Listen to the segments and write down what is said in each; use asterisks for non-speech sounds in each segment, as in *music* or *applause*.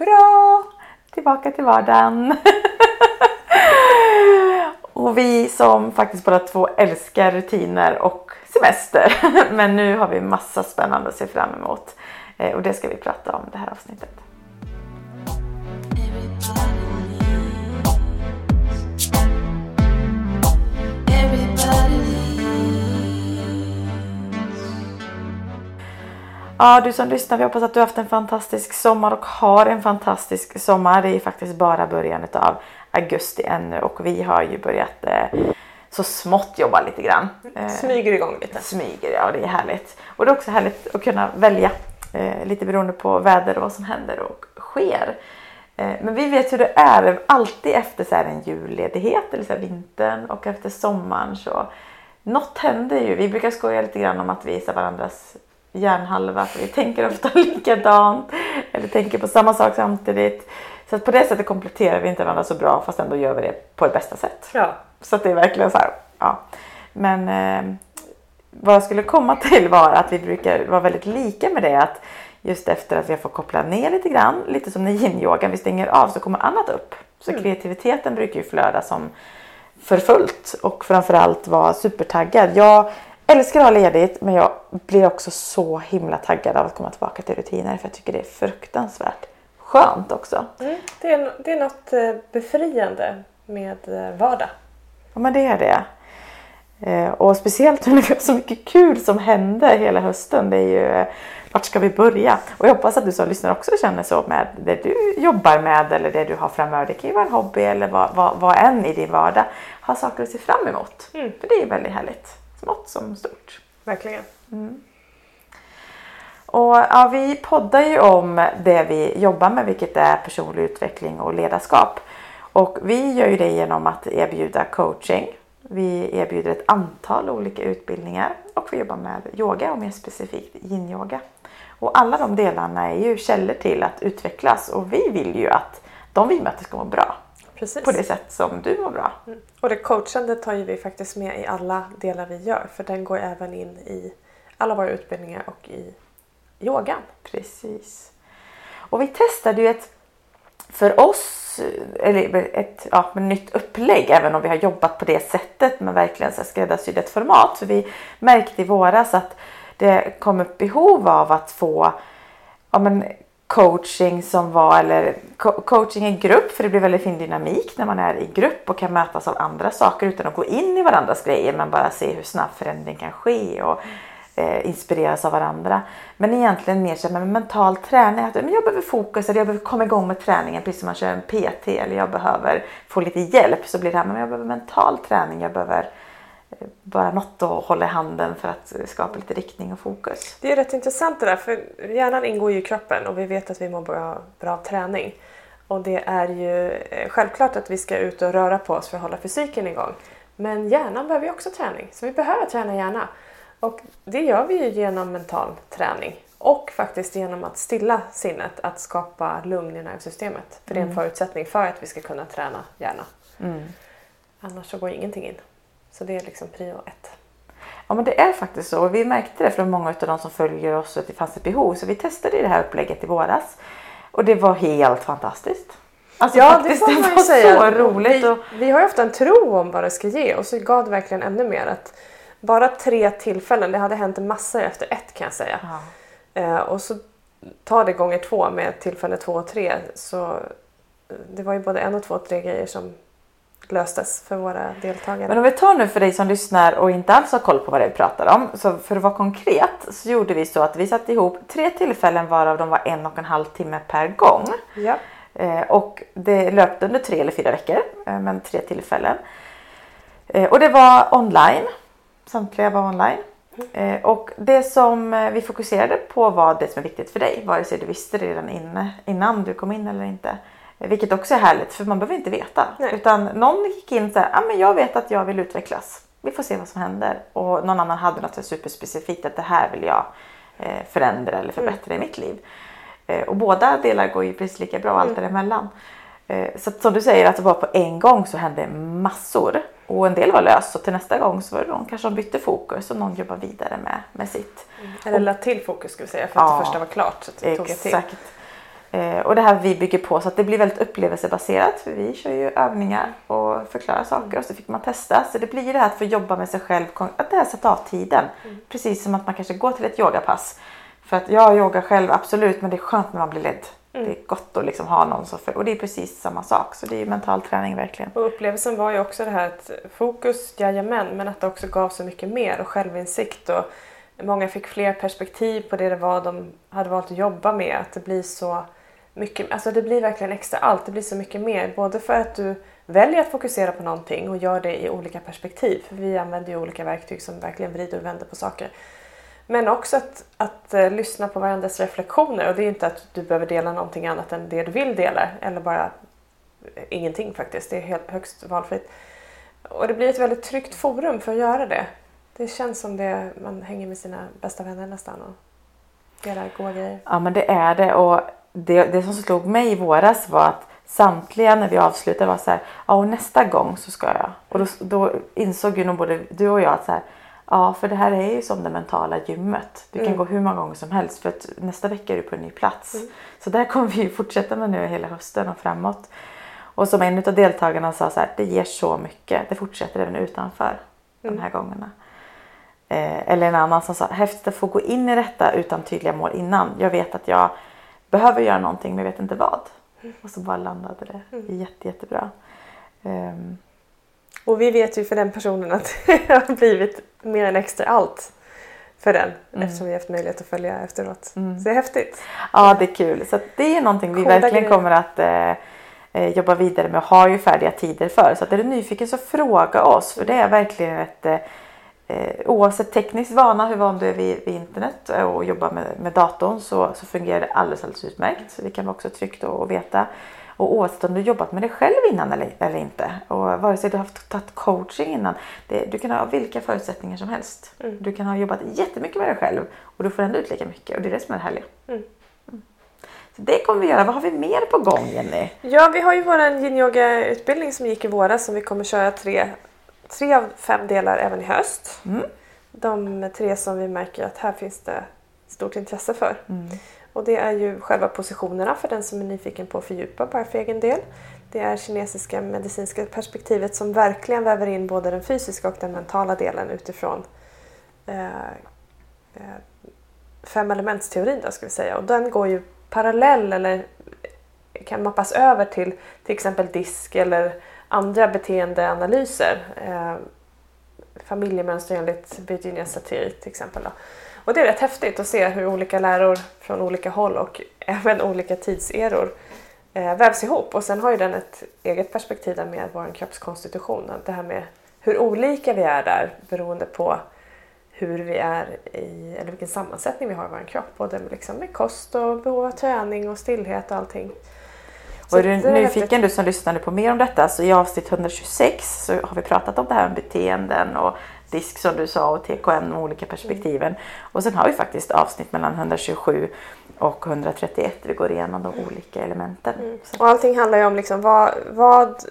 Hurra! Tillbaka till vardagen. *laughs* och vi som faktiskt båda två älskar rutiner och semester. *laughs* Men nu har vi massa spännande att se fram emot. Eh, och det ska vi prata om det här avsnittet. Ja, du som lyssnar, vi hoppas att du har haft en fantastisk sommar och har en fantastisk sommar. Det är faktiskt bara början av augusti ännu och vi har ju börjat eh, så smått jobba lite grann. Eh, smyger igång lite. Smyger, ja det är härligt. Och det är också härligt att kunna välja eh, lite beroende på väder och vad som händer och sker. Eh, men vi vet hur det är alltid efter så här en julledighet eller så vintern och efter sommaren så något händer ju. Vi brukar skoja lite grann om att vi är varandras hjärnhalva för vi tänker ofta *laughs* likadant eller tänker på samma sak samtidigt. Så på det sättet kompletterar vi inte varandra så bra fast ändå gör vi det på det bästa sätt. Ja. Så det är verkligen så här, ja. Men eh, vad jag skulle komma till var att vi brukar vara väldigt lika med det att just efter att vi har fått koppla ner lite grann, lite som när yin-yogan, vi stänger av så kommer annat upp. Så mm. kreativiteten brukar ju flöda som för fullt och framförallt vara supertaggad. Jag älskar att ha ledigt men jag blir också så himla taggad av att komma tillbaka till rutiner för jag tycker det är fruktansvärt skönt också. Mm, det, är, det är något eh, befriande med eh, vardag. Ja men det är det. Eh, och speciellt när det var så mycket kul som hände hela hösten. Det är ju vart ska vi börja? Och jag hoppas att du som lyssnar också känner så med det du jobbar med eller det du har framöver. Det kan ju vara en hobby eller vad, vad, vad än i din vardag. Ha saker att se fram emot. Mm. För det är väldigt härligt smått som stort. Verkligen. Mm. Och ja, vi poddar ju om det vi jobbar med vilket är personlig utveckling och ledarskap. Och vi gör ju det genom att erbjuda coaching. Vi erbjuder ett antal olika utbildningar och vi jobbar med yoga och mer specifikt yin-yoga. Och alla de delarna är ju källor till att utvecklas och vi vill ju att de vi möter ska må bra. Precis. på det sätt som du mår bra. Mm. Och det coachandet tar ju vi faktiskt med i alla delar vi gör för den går även in i alla våra utbildningar och i yogan. Precis. Och vi testade ju ett, för oss, eller ett ja, nytt upplägg även om vi har jobbat på det sättet med verkligen så skräddarsytt ett format. För vi märkte i våras att det kom upp behov av att få ja, men, coaching som var, eller coaching i grupp för det blir väldigt fin dynamik när man är i grupp och kan mötas av andra saker utan att gå in i varandras grejer men bara se hur snabbt förändring kan ske och eh, inspireras av varandra. Men egentligen mer som en mental träning. Att men jag behöver fokus eller jag behöver komma igång med träningen precis som man kör en PT eller jag behöver få lite hjälp så blir det här men jag behöver mental träning. Jag behöver bara något hålla i handen för att skapa lite riktning och fokus. Det är rätt intressant det där för hjärnan ingår ju i kroppen och vi vet att vi mår bra, bra av träning. Och det är ju eh, självklart att vi ska ut och röra på oss för att hålla fysiken igång. Men hjärnan behöver ju också träning så vi behöver träna hjärna. Och det gör vi ju genom mental träning och faktiskt genom att stilla sinnet, att skapa lugn i nervsystemet. För det är en mm. förutsättning för att vi ska kunna träna hjärna. Mm. Annars så går ingenting in. Så det är liksom prio ett. Ja men det är faktiskt så. Vi märkte det från många av de som följer oss att det fanns ett behov. Så vi testade det här upplägget i våras. Och det var helt fantastiskt. Alltså ja faktiskt, det får man ju säga. Så roligt. Vi, och... vi har ju ofta en tro om vad det ska ge och så gav det verkligen ännu mer. Att bara tre tillfällen, det hade hänt massa efter ett kan jag säga. Ja. Eh, och så ta det gånger två med tillfälle två och tre. Så eh, det var ju både en och två och tre grejer som löstes för våra deltagare. Men om vi tar nu för dig som lyssnar och inte alls har koll på vad det är vi pratar om. Så för att vara konkret så gjorde vi så att vi satte ihop tre tillfällen varav de var en och en halv timme per gång. Ja. Eh, och det löpte under tre eller fyra veckor, eh, men tre tillfällen. Eh, och det var online. Samtliga var online. Mm. Och det som vi fokuserade på var det som är viktigt för dig, vare sig du visste det redan inne, innan du kom in eller inte. Vilket också är härligt för man behöver inte veta. Nej. Utan någon gick in så här, ah, men jag vet att jag vill utvecklas. Vi får se vad som händer. Och någon annan hade något superspecifikt att det här vill jag eh, förändra eller förbättra mm. i mitt liv. Eh, och båda delar går ju precis lika bra mm. allt däremellan. Eh, så att, som du säger att det var på en gång så hände massor. Och en del var löst och till nästa gång så var det någon kanske de bytte fokus och någon jobbar vidare med, med sitt. Mm. Eller lade till fokus ska vi säga för att ja, det första var klart. Så det tog exakt. Eh, och det här vi bygger på så att det blir väldigt upplevelsebaserat för vi kör ju övningar och förklarar saker och så fick man testa. Så det blir det här att få jobba med sig själv, att det här sätter av tiden. Mm. Precis som att man kanske går till ett yogapass. För att jag yogar själv absolut men det är skönt när man blir ledd. Mm. Det är gott att liksom ha någon som för, och det är precis samma sak. Så det är ju mental träning verkligen. Och upplevelsen var ju också det här att fokus, jajamän, men att det också gav så mycket mer och självinsikt. Och många fick fler perspektiv på det det var de hade valt att jobba med. Att det blir så mycket, alltså det blir verkligen extra allt. Det blir så mycket mer. Både för att du väljer att fokusera på någonting och gör det i olika perspektiv. För vi använder ju olika verktyg som verkligen vrider och vänder på saker. Men också att, att uh, lyssna på varandras reflektioner. Och det är inte att du behöver dela någonting annat än det du vill dela. Eller bara eh, ingenting faktiskt. Det är helt, högst valfritt. Och det blir ett väldigt tryggt forum för att göra det. Det känns som det man hänger med sina bästa vänner nästan och delar goda grejer. Ja men det är det och det, det som slog mig i våras var att samtliga när vi avslutade var så här, ja och nästa gång så ska jag. Och då, då insåg ju nog både du och jag att så här, ja för det här är ju som det mentala gymmet. Du kan Mm. gå hur många gånger som helst för att nästa vecka är du på en ny plats. Mm. Så där kommer vi ju fortsätta med nu hela hösten och framåt. Och som en av deltagarna sa så här, det ger så mycket. Det fortsätter även utanför Mm. de här gångerna. Eh, eller en annan som sa, häftigt att få gå in i detta utan tydliga mål innan. Jag vet att jag behöver göra någonting men jag vet inte vad. Och så bara landade det Mm. jätte, jättebra. Ehm, Och vi vet ju för den personen att *laughs* det har blivit mer än extra allt för den. Mm. Eftersom vi har haft möjlighet att följa efteråt. Mm. Så det är häftigt. ja, det är kul. Så det är någonting vi Coola verkligen grejer. kommer att eh, eh, jobba vidare med och har ju färdiga tider för. Så att är du nyfiken så fråga oss för det är verkligen ett eh, eh, oavsett teknisk vana, hur van du är vid, vid internet och jobbar med, med datorn så, så fungerar det alldeles, alldeles utmärkt. Så det kan vara också tryggt att, veta. Och oavsett om du jobbat med dig själv innan eller, eller inte och vare sig du har tagit coaching innan. Det, du kan ha vilka förutsättningar som helst. Mm. Du kan ha jobbat jättemycket med dig själv och du får ändå ut lika mycket och det är det som är det härliga. Mm. Så det kommer vi göra. Vad har vi mer på gång Jenny? Ja, vi har ju vår yin-yoga-utbildning som gick i våras som vi kommer köra tre, tre av fem delar även i höst. Mm. De tre som vi märker att här finns det stort intresse för. Mm. Och det är ju själva positionerna för den som är nyfiken på att fördjupa bara för egen del. Det är kinesiska medicinska perspektivet som verkligen väver in både den fysiska och den mentala delen utifrån eh, eh, fem elementsteorin då ska vi säga. Och den går ju parallell eller kan mappas över till till exempel disk eller andra beteendeanalyser. Eh, familjemönster enligt Virginia Satir till exempel. Då. Och det är rätt häftigt att se hur olika läror från olika håll och *laughs* även olika tidseror eh, vävs ihop. Och sen har ju den ett eget perspektiv där med vår kroppskonstitution. Det här med hur olika vi är där beroende på hur vi är i, eller vilken sammansättning vi har i vår kropp. Både liksom med kost och behov av träning och stillhet och allting. Så Och är du nyfiken du som lyssnade på mer om detta så i avsnitt 126 så har vi pratat om det här med beteenden och disk som du sa och TKN och olika perspektiven. Och sen har vi faktiskt avsnitt mellan 127 och 131 där vi går igenom de olika elementen. Så, Och allting handlar ju om liksom vad, vad,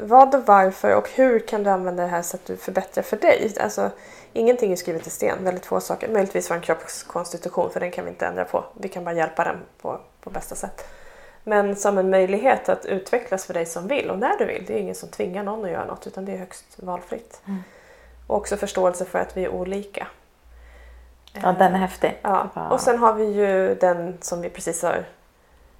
vad och varför och hur kan du använda det här så att du förbättrar för dig. Alltså, ingenting är skrivet i sten, väldigt få saker. Möjligtvis vår kroppskonstitution för den kan vi inte ändra på. Vi kan bara hjälpa den på, på bästa sätt. Men som en möjlighet att utvecklas för dig som vill och när du vill. Det är ingen som tvingar någon att göra något utan det är högst valfritt. Mm. Och också förståelse för att vi är olika. ja, den är häftig. Ja, och sen har vi ju den som vi precis har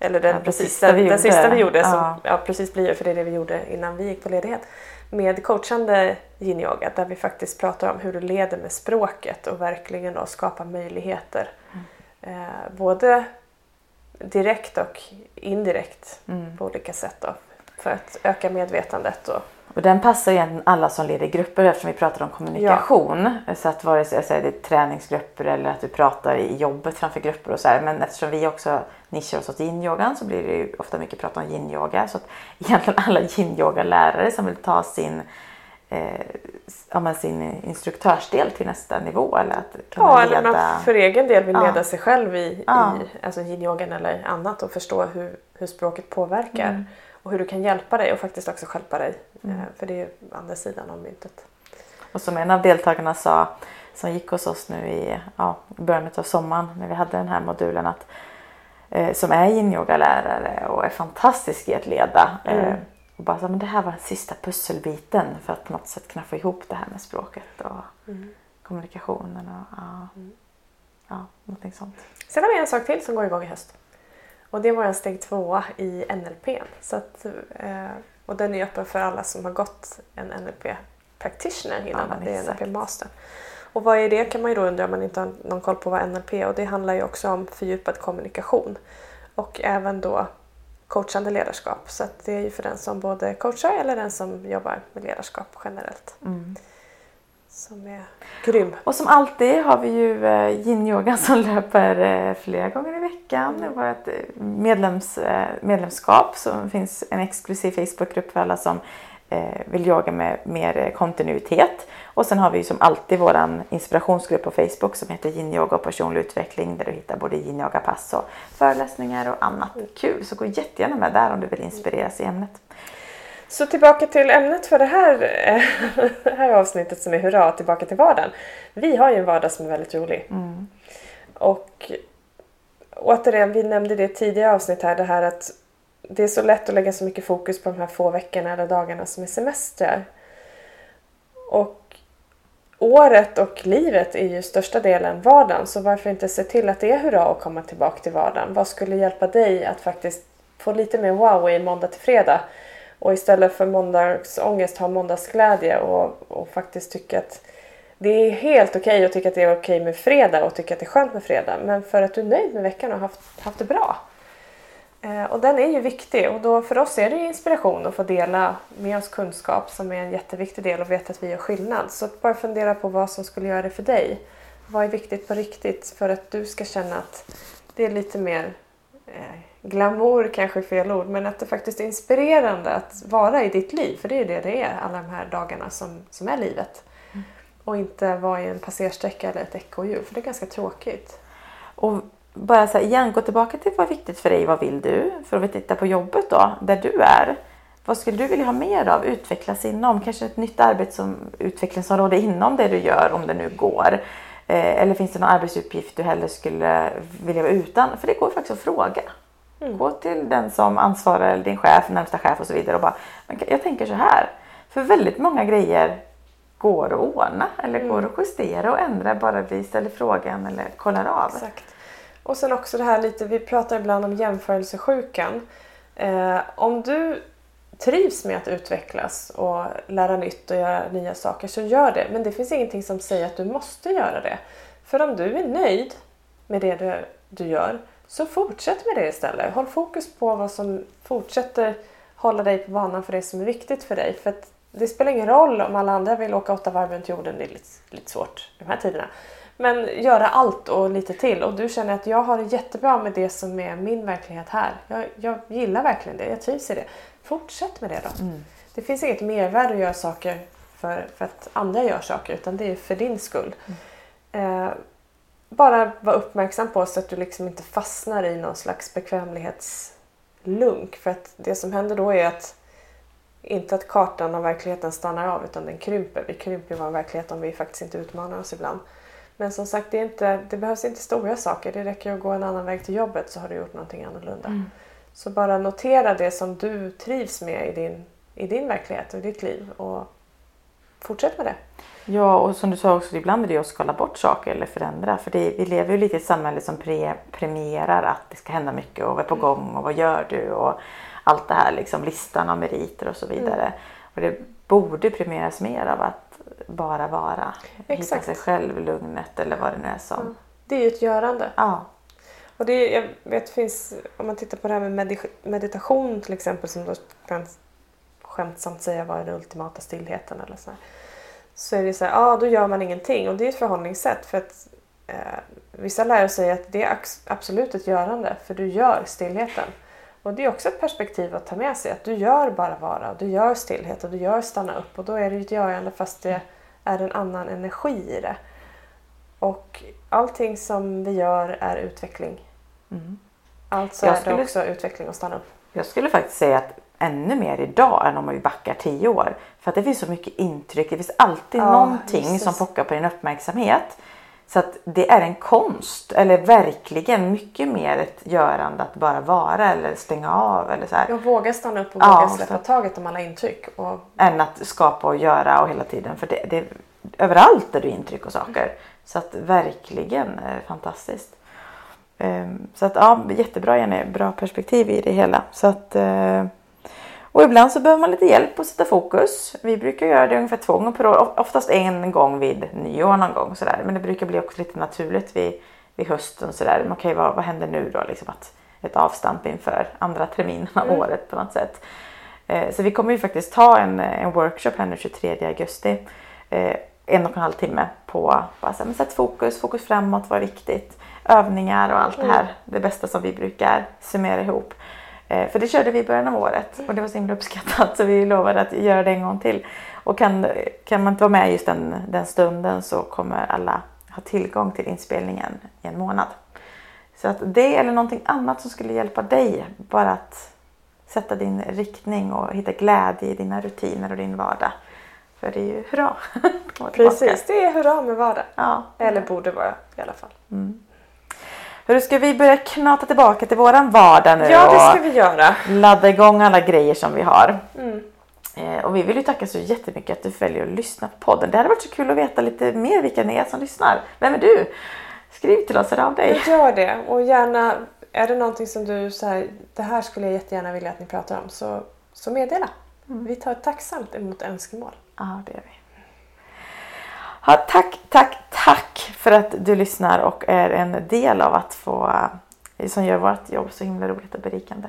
eller den, Ja, precis, den, vi den sista vi gjorde som Ja. ja. precis blir för det är det vi gjorde innan vi gick på ledighet. Med coachande yin-yoga där vi faktiskt pratar om hur du leder med språket och verkligen då skapar möjligheter. Mm. Eh, både direkt och indirekt Mm. på olika sätt då, för att öka medvetandet. Och, Och den passar egentligen alla som leder grupper eftersom vi pratar om kommunikation. Så att vare sig det är träningsgrupper eller att du pratar i jobbet framför grupper och så här. Men eftersom vi också nischar oss åt yin-yogan så blir det ju ofta mycket prat om yin-yoga. Så att *laughs* egentligen alla yin-yoga-lärare som vill ta sin, eh, sin instruktörsdel till nästa nivå eller att kunna ja, eller leda. man för egen del vill Ja. leda sig själv i, Ja. i alltså yin-yogan eller annat och förstå hur, hur språket påverkar. Mm. Och hur du kan hjälpa dig och faktiskt också hjälpa dig. Mm. Eh, För det är ju andra sidan av myntet. Och som en av deltagarna sa som gick hos oss nu i ja, början av sommaren när vi hade den här modulen att eh, som är yin-yoga-lärare och är fantastisk i att leda. Eh, Mm. Och bara så, men det här var den sista pusselbiten för att på något sätt kunna få ihop det här med språket och Mm. kommunikationen och ja, ja, någonting sånt. Sen har vi en sak till som går igång i höst. Och det är vår steg tvåa i NLP. Så att, eh, och den är öppen för alla som har gått en NLP practitioner innan. Ja, det är exakt. NLP master. Och vad är det kan man ju då undra om man inte har någon koll på vad NLP är. Och det handlar ju också om fördjupad kommunikation. Och även då coachande ledarskap. Så det är ju för den som både coachar eller den som jobbar med ledarskap generellt. Mm. Som är grym. Och som alltid har vi ju eh, yin-yoga som *laughs* löper eh, flera gånger i veckan. Mm. Det var ett eh, medlems, medlemskap som finns en exklusiv Facebookgrupp för alla som vill yoga med mer eh, kontinuitet. Och sen har vi som alltid våran inspirationsgrupp på Facebook som heter yin-yoga och personlig utveckling där du hittar både yin-yoga-pass och föreläsningar och annat kul. Så gå jättegärna med där om du vill inspireras i ämnet. Så tillbaka till ämnet för det här, eh, *laughs* det här avsnittet som är Hurra tillbaka till vardagen. Vi har ju en vardag som är väldigt rolig. Mm. Och återigen, vi nämnde det tidigare avsnitt här, det här att det är så lätt att lägga så mycket fokus på de här få veckorna eller dagarna som är semestrar. Och året och livet är ju största delen vardagen, så varför inte se till att det är hurra och komma tillbaka till vardagen? Vad skulle hjälpa dig att faktiskt få lite mer wow i måndag till fredag? Och istället för måndagsångest ha måndagsglädje och, och faktiskt tycka att det är helt okej att tycka att det är okej med fredag och tycka att det är skönt med fredag. Men för att du är nöjd med veckan och haft, haft det bra. Eh, och den är ju viktig och då för oss är det ju inspiration att få dela med oss kunskap som är en jätteviktig del och veta att vi gör skillnad. Så bara fundera på vad som skulle göra det för dig. Vad är viktigt på riktigt för att du ska känna att det är lite mer eh, glamour kanske är fel ord, men att det faktiskt är inspirerande att vara i ditt liv. För det är ju det det är alla de här dagarna som, som är livet. Och inte vara i en passersträcka eller ett ekorrhjul, för det är ganska tråkigt. Och bara så här, igen, gå tillbaka till vad är viktigt för dig, vad vill du? För att vi tittar på jobbet då, där du är. Vad skulle du vilja ha mer av, utvecklas inom? Kanske ett nytt arbete som utvecklingsområde inom det du gör, om det nu går. Eh, eller finns det någon arbetsuppgift du hellre skulle vilja vara utan? För det går faktiskt att fråga. Mm. Gå till den som ansvarar, eller din chef, närmsta chef och så vidare och bara, "Men jag tänker så här. För väldigt många grejer går att ordna eller går att justera och ändra bara vi ställer frågan eller kollar av. Exakt. Och sen också det här lite, vi pratar ibland om jämförelsesjukan. Eh, om du trivs med att utvecklas och lära nytt och göra nya saker så gör det. Men det finns ingenting som säger att du måste göra det. För om du är nöjd med det du, du gör så fortsätt med det istället. Håll fokus på vad som fortsätter hålla dig på banan för det som är viktigt för dig. För att det spelar ingen roll om alla andra vill åka åtta varv runt jorden, det är lite, lite svårt i de här tiderna. Men göra allt och lite till och du känner att jag har det jättebra med det som är min verklighet här. Jag, jag gillar verkligen det, jag trivs i det. Fortsätt med det då. Det finns inget mervärde att göra saker för, för att andra gör saker utan det är för din skull. Eh, bara vara uppmärksam på så att du liksom inte fastnar i någon slags bekvämlighetslunk. För att det som händer då är att inte att kartan av verkligheten stannar av utan den krymper. Vi krymper vår verklighet om vi faktiskt inte utmanar oss ibland. Men som sagt, det, är inte, det behövs inte stora saker. Det räcker att gå en annan väg till jobbet så har du gjort någonting annorlunda. Så bara notera det som du trivs med i din, i din verklighet och i ditt liv och fortsätt med det. Ja, och som du sa också, ibland är det ju att skala bort saker eller förändra. För det, vi lever ju lite i ett samhälle som pre, premierar att det ska hända mycket och vad är på gång och vad gör du och allt det här liksom listan av meriter och så vidare. Och det borde premieras mer av att bara vara. Exakt. Hitta sig själv, lugnet eller vad det nu är som. Det är ju ett görande. Ja. Och det, jag vet, finns, om man tittar på det här med medi- meditation till exempel som då kan skämtsamt säga var den ultimata stillheten eller så här. Så är det så här, ja då gör man ingenting och det är ett förhållningssätt för att eh, vissa lärare säger att det är absolut ett görande för du gör stillheten. Och det är också ett perspektiv att ta med sig att du gör bara vara, du gör stillhet och du gör stanna upp och då är det ju ett görande fast det är en annan energi i det. Och allting som vi gör är utveckling. Mm. Alltså Jag är skulle- det också utveckling att stanna upp. Jag skulle faktiskt säga att ännu mer idag än om vi backar tio år. För att det finns så mycket intryck. Det finns alltid Ja, någonting precis. som pockar på din uppmärksamhet. Så att det är en konst, eller verkligen mycket mer ett görande att bara vara eller stänga av eller så här. Jag vågar stanna upp och Ja, våga så- släppa taget om alla intryck. Och Än att skapa och göra och hela tiden. För det, det, överallt är det intryck och saker. Så att verkligen eh, fantastiskt. Ehm, Så att ja, jättebra Jenny. Bra perspektiv i det hela. Så att, eh, och ibland så behöver man lite hjälp att sätta fokus. Vi brukar göra det ungefär två gånger per år. of- Oftast en gång vid nyår någon gång sådär. Men det brukar bli också lite naturligt vid, vid hösten sådär. Okej, vad, vad händer nu då? Liksom att ett avstamp inför andra terminen av året på något sätt. Eh, Så vi kommer ju faktiskt ta en, en workshop här nu 23 augusti. Eh, En och en halv timme på bara så här, men sätt fokus, fokus framåt, vad är viktigt. Övningar och allt det här. Det bästa som vi brukar summera ihop. Eh, För det körde vi i början av året och det var så himla uppskattat så vi lovade att göra det en gång till. Och kan, kan man inte vara med just den, den stunden så kommer alla ha tillgång till inspelningen i en månad. Så att det eller någonting annat som skulle hjälpa dig bara att sätta din riktning och hitta glädje i dina rutiner och din vardag. För det är ju hurra! *laughs* precis, det är hurra med vardag. Ja. Eller borde vara i alla fall. Hur ska vi börja knata tillbaka till våran vardag nu Ja, det och ska vi göra. ladda igång alla grejer som vi har. Mm. Eh, och vi vill ju tacka så jättemycket att du väljer att lyssna på podden. Det hade varit så kul att veta lite mer vilka ni är som lyssnar. Vem är du? Skriv till oss, hör av dig. Gör det och gärna, är det någonting som du säger, det här skulle jag jättegärna vilja att ni pratar om, så, så meddela. Vi tar tacksamt emot önskemål. Ja, det gör vi. Ja, tack, tack, tack för att du lyssnar och är en del av att få, eh, som gör vårt jobb så himla roligt och berikande.